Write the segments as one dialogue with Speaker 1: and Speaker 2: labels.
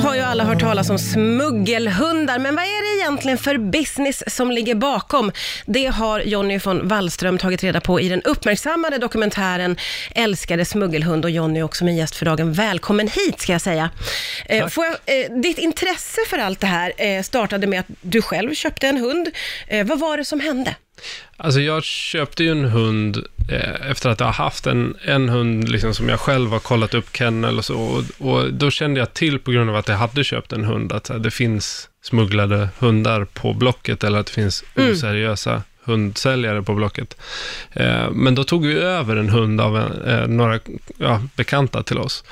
Speaker 1: har ju alla hört talas om smuggelhundar, men vad är det egentligen för business som ligger bakom? Det har Jonny von Wallström tagit reda på i den uppmärksammade dokumentären Älskade smuggelhund och Jonny också min gäst för dagen. Välkommen hit ska jag säga. Eh,
Speaker 2: Tack.
Speaker 1: får jag, eh, ditt intresse för allt det här eh, startade med att du själv köpte en hund. Vad var det som hände?
Speaker 2: Alltså jag köpte ju en hund eh, efter att jag haft en, en hund liksom, som jag själv har kollat upp kennel och så. Och, och då kände jag till på grund av att jag hade köpt en hund att det finns smugglade hundar på Blocket eller att det finns
Speaker 1: Mm.
Speaker 2: oseriösa hundsäljare på Blocket. Eh, men då tog vi över en hund av en, eh, några ja, bekanta till oss.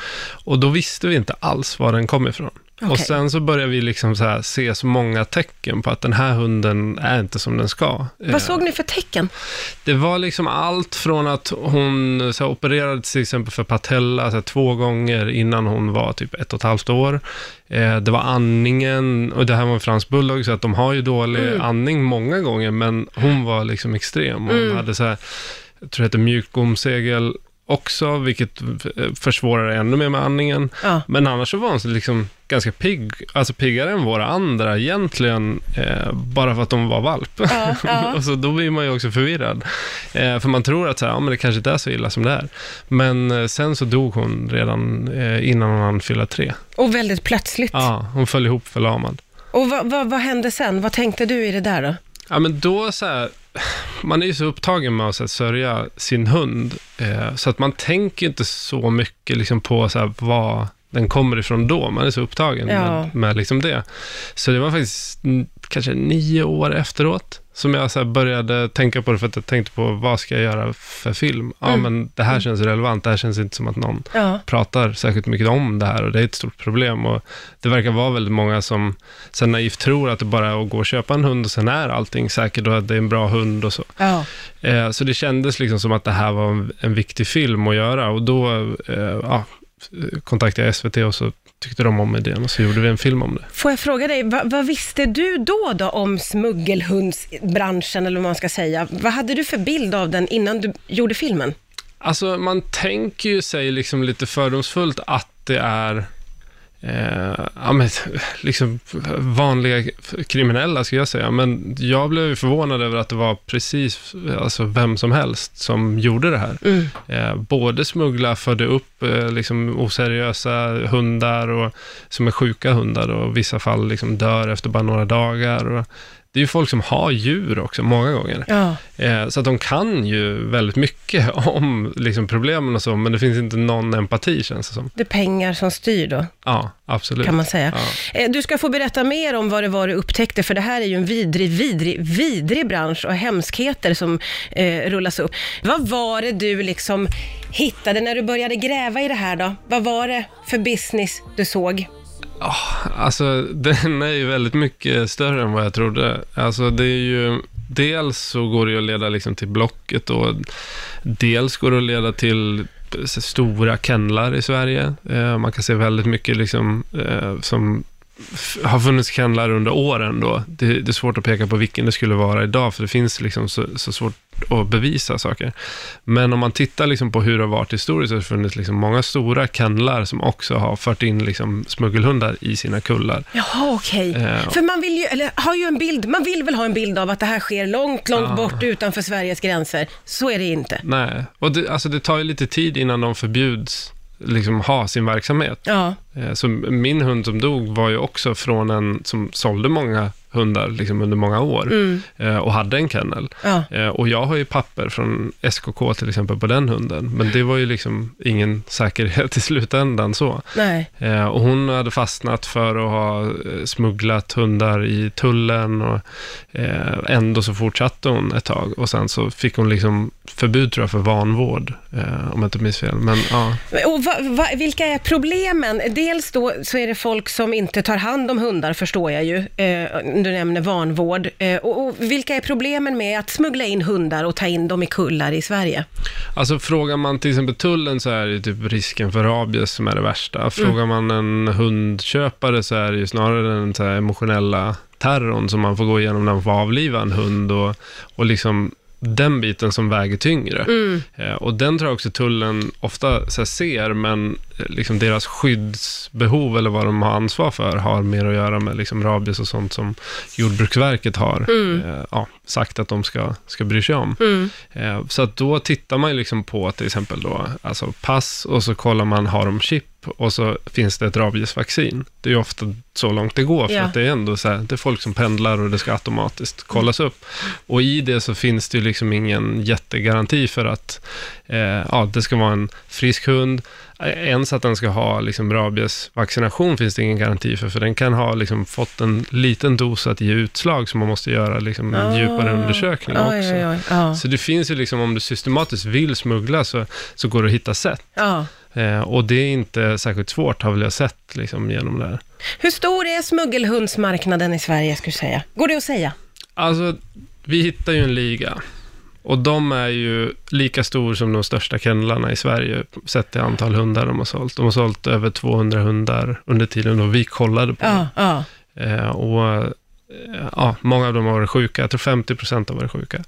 Speaker 2: Och då visste vi inte alls var den kom ifrån. Och
Speaker 1: Okej.
Speaker 2: sen så började vi liksom så se så många tecken på att den här hunden är inte som den ska. Eh,
Speaker 1: Vad såg ni för tecken?
Speaker 2: det var liksom allt från att hon så här, opererade till exempel för patella så två gånger innan hon var typ ett och ett halvt år. Eh, det var andningen, och det här var en fransk bulldog, så att de har ju dålig
Speaker 1: Mm.
Speaker 2: andning många gånger, men hon var liksom extrem. Hon
Speaker 1: Mm.
Speaker 2: hade så här, jag tror det heter mjukgomsegel också, vilket försvårar ännu mer med andningen.
Speaker 1: Ja.
Speaker 2: Men annars så var hon liksom ganska pigg, alltså piggare än våra andra egentligen, eh, bara för att de var valp.
Speaker 1: Ja, ja.
Speaker 2: och så då blir man ju också förvirrad. Eh, för man tror att så här, ja, men det kanske inte är så illa som det är. Men eh, sen så dog hon redan eh, innan hon hann fylla tre.
Speaker 1: Och väldigt plötsligt.
Speaker 2: Ja, hon föll ihop förlamad.
Speaker 1: Och vad, vad, vad hände sen? Vad tänkte du i det där då?
Speaker 2: Ja, men då så här, man är ju så upptagen med att här, sörja sin hund, eh, så att man tänker inte så mycket liksom, på så här, vad den kommer ifrån då. Man är så upptagen
Speaker 1: Ja.
Speaker 2: med, med liksom det. Så det var faktiskt mm, kanske nio år efteråt som jag så började tänka på det, för att jag tänkte på vad ska jag göra för film? Ja,
Speaker 1: Mm.
Speaker 2: men det här känns relevant, det här känns inte som att någon
Speaker 1: Ja.
Speaker 2: pratar särskilt mycket om det här och det är ett stort problem. Och det verkar vara väldigt många som sen naivt tror att det bara är att gå och köpa en hund och sen är allting säkert och att det är en bra hund och så.
Speaker 1: Ja.
Speaker 2: Eh, så det kändes liksom som att det här var en, en viktig film att göra och då eh, ja, kontaktade jag SVT och så tyckte de om idén och så gjorde vi en film om det.
Speaker 1: Får jag fråga dig, vad, vad visste du då, då om smuggelhundsbranschen, eller vad man ska säga? Vad hade du för bild av den innan du gjorde filmen?
Speaker 2: Alltså man tänker ju sig liksom lite fördomsfullt att det är eh, ja, men, liksom vanliga kriminella, skulle jag säga. Men jag blev förvånad över att det var precis alltså, vem som helst som gjorde det här.
Speaker 1: Mm.
Speaker 2: Eh, både smuggla, födde upp eh, liksom, oseriösa hundar och, som är sjuka hundar och i vissa fall liksom, dör efter bara några dagar. Och, det är ju folk som har djur också, många gånger.
Speaker 1: Ja.
Speaker 2: Eh, så att de kan ju väldigt mycket om liksom, problemen och så, men det finns inte någon empati känns det som.
Speaker 1: Det är pengar som styr då,
Speaker 2: Ja, absolut.
Speaker 1: kan man säga.
Speaker 2: Ja.
Speaker 1: Eh, Du ska få berätta mer om vad det var du upptäckte, för det här är ju en vidrig, vidrig, vidrig bransch och hemskheter som eh, rullas upp. Vad var det du liksom hittade när du började gräva i det här då? Vad var det för business du såg?
Speaker 2: Ah, alltså, den är ju väldigt mycket större än vad jag trodde. Alltså, det är ju... Dels så går det ju att leda liksom till Blocket och dels går det att leda till stora kennlar i Sverige. Eh, man kan se väldigt mycket liksom, eh, som har funnits kennlar under åren då. Det, det är svårt att peka på vilken det skulle vara idag, för det finns liksom så, så svårt att bevisa saker. Men om man tittar liksom på hur det har varit historiskt så har det funnits liksom många stora kennlar som också har fört in liksom smuggelhundar i sina kullar.
Speaker 1: Jaha, okej.
Speaker 2: Eh,
Speaker 1: För man vill ju, eller har ju en bild, man vill väl ha en bild av att det här sker långt, långt
Speaker 2: Ja.
Speaker 1: bort utanför Sveriges gränser. Så är det inte.
Speaker 2: Nej, och det, alltså det tar ju lite tid innan de förbjuds liksom ha sin verksamhet.
Speaker 1: Ja,
Speaker 2: Eh, Så min hund som dog var ju också från en som sålde många hundar liksom under många år
Speaker 1: mm,
Speaker 2: eh, och hade en kennel.
Speaker 1: ja.
Speaker 2: Eh, Och jag har ju papper från SKK till exempel på den hunden, men det var ju liksom ingen säkerhet i slutändan så.
Speaker 1: Nej.
Speaker 2: Eh, Och hon hade fastnat för att ha smugglat hundar i tullen och ändå så fortsatte hon ett tag och sen så fick hon liksom förbud tror jag för vanvård, om jag inte minns fel. Men ja,
Speaker 1: Och va, va, vilka är problemen? Dels då så är det folk som inte tar hand om hundar, förstår jag ju. Du nämner vanvård. Eh, och, och vilka är problemen med att smuggla in hundar och ta in dem i kullar i Sverige?
Speaker 2: Alltså frågar man till exempel tullen så är det typ risken för rabies som är det värsta. Frågar man en hundköpare så är det ju snarare den så emotionella terrorn som man får gå igenom när man får avliva en hund och, och liksom den biten som väger tyngre.
Speaker 1: Mm.
Speaker 2: Eh, och den tror jag också tullen ofta ser, men eh, liksom deras skyddsbehov eller vad de har ansvar för har mer att göra med liksom, rabies och sånt som Jordbruksverket har eh, ja, sagt att de ska, ska bry sig om.
Speaker 1: Mm.
Speaker 2: Så att då tittar man liksom på till exempel då, alltså pass och så kollar man, har de chip och så finns det ett rabiesvaccin. Det är ju ofta så långt det går, för
Speaker 1: Ja.
Speaker 2: att det är ändå så här, det är folk som pendlar och det ska automatiskt kollas upp. Och i det så finns det ju liksom ingen jättegaranti för att eh, ja, det ska vara en frisk hund. Eh, Ens att den ska ha liksom rabiesvaccination finns det ingen garanti för, för den kan ha liksom fått en liten dos att ge utslag, så man måste göra liksom en djupare undersökning.
Speaker 1: Oj,
Speaker 2: också.
Speaker 1: Ja.
Speaker 2: Så det finns ju liksom, om du systematiskt vill smuggla så, så går det att hitta sätt.
Speaker 1: Ja.
Speaker 2: Eh, och det är inte särskilt svårt, har väl jag sett liksom, genom det här.
Speaker 1: Hur stor är smuggelhundsmarknaden i Sverige, skulle du säga? Går det att säga?
Speaker 2: Alltså, vi hittar ju en liga. Och de är ju lika stor som de största kennlarna i Sverige, sett till antal hundar de har sålt. De har sålt över 200 hundar under tiden då vi kollade på dem.
Speaker 1: Ja, ja.
Speaker 2: Eh, och eh, ja, många av dem har varit sjuka. Jag tror 50 procent har varit sjuka.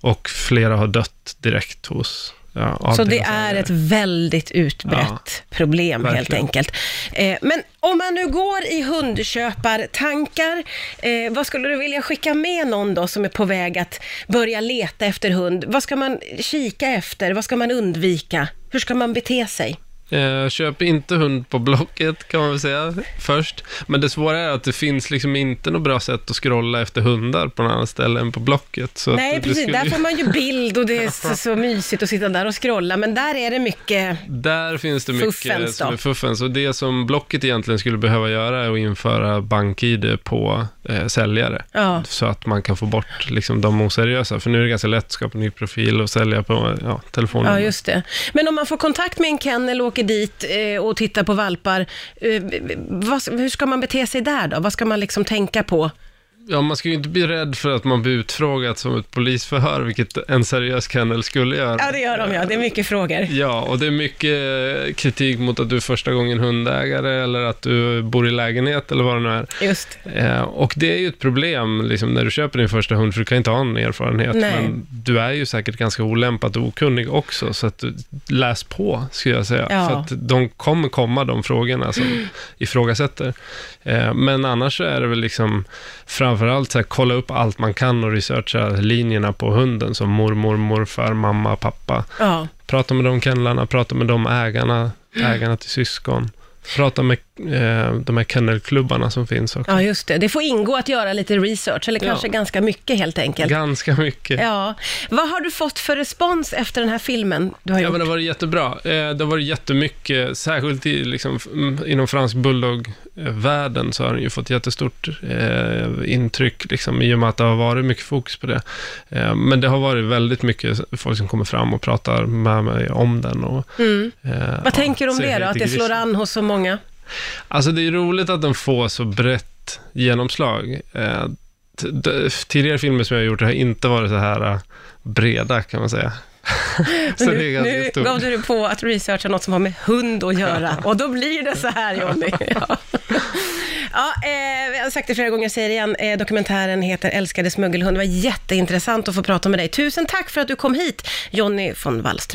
Speaker 2: Och flera har dött direkt hos ja,
Speaker 1: Så det är ett väldigt utbrett problem helt
Speaker 2: verkligen.
Speaker 1: enkelt. Eh, men om man nu går i hundköpartankar, eh, vad skulle du vilja skicka med någon då som är på väg att börja leta efter hund? Vad ska man kika efter? Vad ska man undvika? Hur ska man bete sig?
Speaker 2: Eh, köp inte hund på Blocket kan man väl säga först. Men det svåra är att det finns liksom inte något bra sätt att scrolla efter hundar på något annat ställe än på Blocket. Så
Speaker 1: Nej,
Speaker 2: att
Speaker 1: precis.
Speaker 2: skulle
Speaker 1: Där får man ju bild och det är så, så mysigt att sitta där och scrolla, men där är det mycket...
Speaker 2: Där finns det mycket
Speaker 1: Fuffens
Speaker 2: som är fuffens. Och det som Blocket egentligen skulle behöva göra är att införa bank-id på eh, säljare.
Speaker 1: Ja.
Speaker 2: Så att man kan få bort liksom, de oseriösa. För nu är det ganska lätt att skapa ny profil och sälja på ja, telefonen.
Speaker 1: Ja, just det. Men om man får kontakt med en kennel och åker dit eh, och tittar på valpar, eh, vad, hur ska man bete sig där då? Vad ska man liksom tänka på?
Speaker 2: Ja, man ska ju inte bli rädd för att man blir utfrågad som ett polisförhör, vilket en seriös kennel skulle göra.
Speaker 1: Ja, det gör de ja. Det är mycket frågor.
Speaker 2: Ja, och det är mycket kritik mot att du är första gången hundägare eller att du bor i lägenhet eller vad det nu är.
Speaker 1: Just.
Speaker 2: Eh, och det är ju ett problem liksom, när du köper din första hund, för du kan inte ha någon erfarenhet.
Speaker 1: Nej.
Speaker 2: Men du är ju säkert ganska olämpad och okunnig också, så att du, läs på, skulle jag säga.
Speaker 1: Ja.
Speaker 2: För att de kommer komma, de frågorna som ifrågasätter. Eh, men annars så är det väl liksom framförallt så här, kolla upp allt man kan och researcha linjerna på hunden, som mormor, morfar, mamma, pappa.
Speaker 1: Ja.
Speaker 2: Prata med de kennlarna, prata med de ägarna, ägarna till syskon. Prata med eh, de här kennelklubbarna som finns också.
Speaker 1: ja, just det. Det får ingå att göra lite research, eller
Speaker 2: Ja.
Speaker 1: kanske ganska mycket helt enkelt.
Speaker 2: Ganska mycket. Ja.
Speaker 1: Ja. Vad har du fått för respons efter den här filmen du har gjort?
Speaker 2: men det har varit jättebra. Eh, det har varit jättemycket, särskilt i, liksom, mm, inom fransk bulldog-världen så har den ju fått jättestort eh, intryck, liksom, i och med att det har varit mycket fokus på det. Eh, men det har varit väldigt mycket folk som kommer fram och pratar med mig om den. Och,
Speaker 1: Mm.
Speaker 2: eh,
Speaker 1: Vad
Speaker 2: ja,
Speaker 1: tänker du om det då? Att det slår an hos så många?
Speaker 2: Alltså det är roligt att den får så brett genomslag. Eh, tidigare filmer som jag har gjort har inte varit så här eh, breda, kan man säga. så det är
Speaker 1: nu nu gav du dig på att researcha något som har med hund att göra och då blir det så här Jonny. Ja. Ja, eh, jag har sagt det flera gånger, jag säger det igen. Eh, dokumentären heter Älskade smuggelhund. Det var jätteintressant att få prata med dig. Tusen tack för att du kom hit, Jonny von Wallström.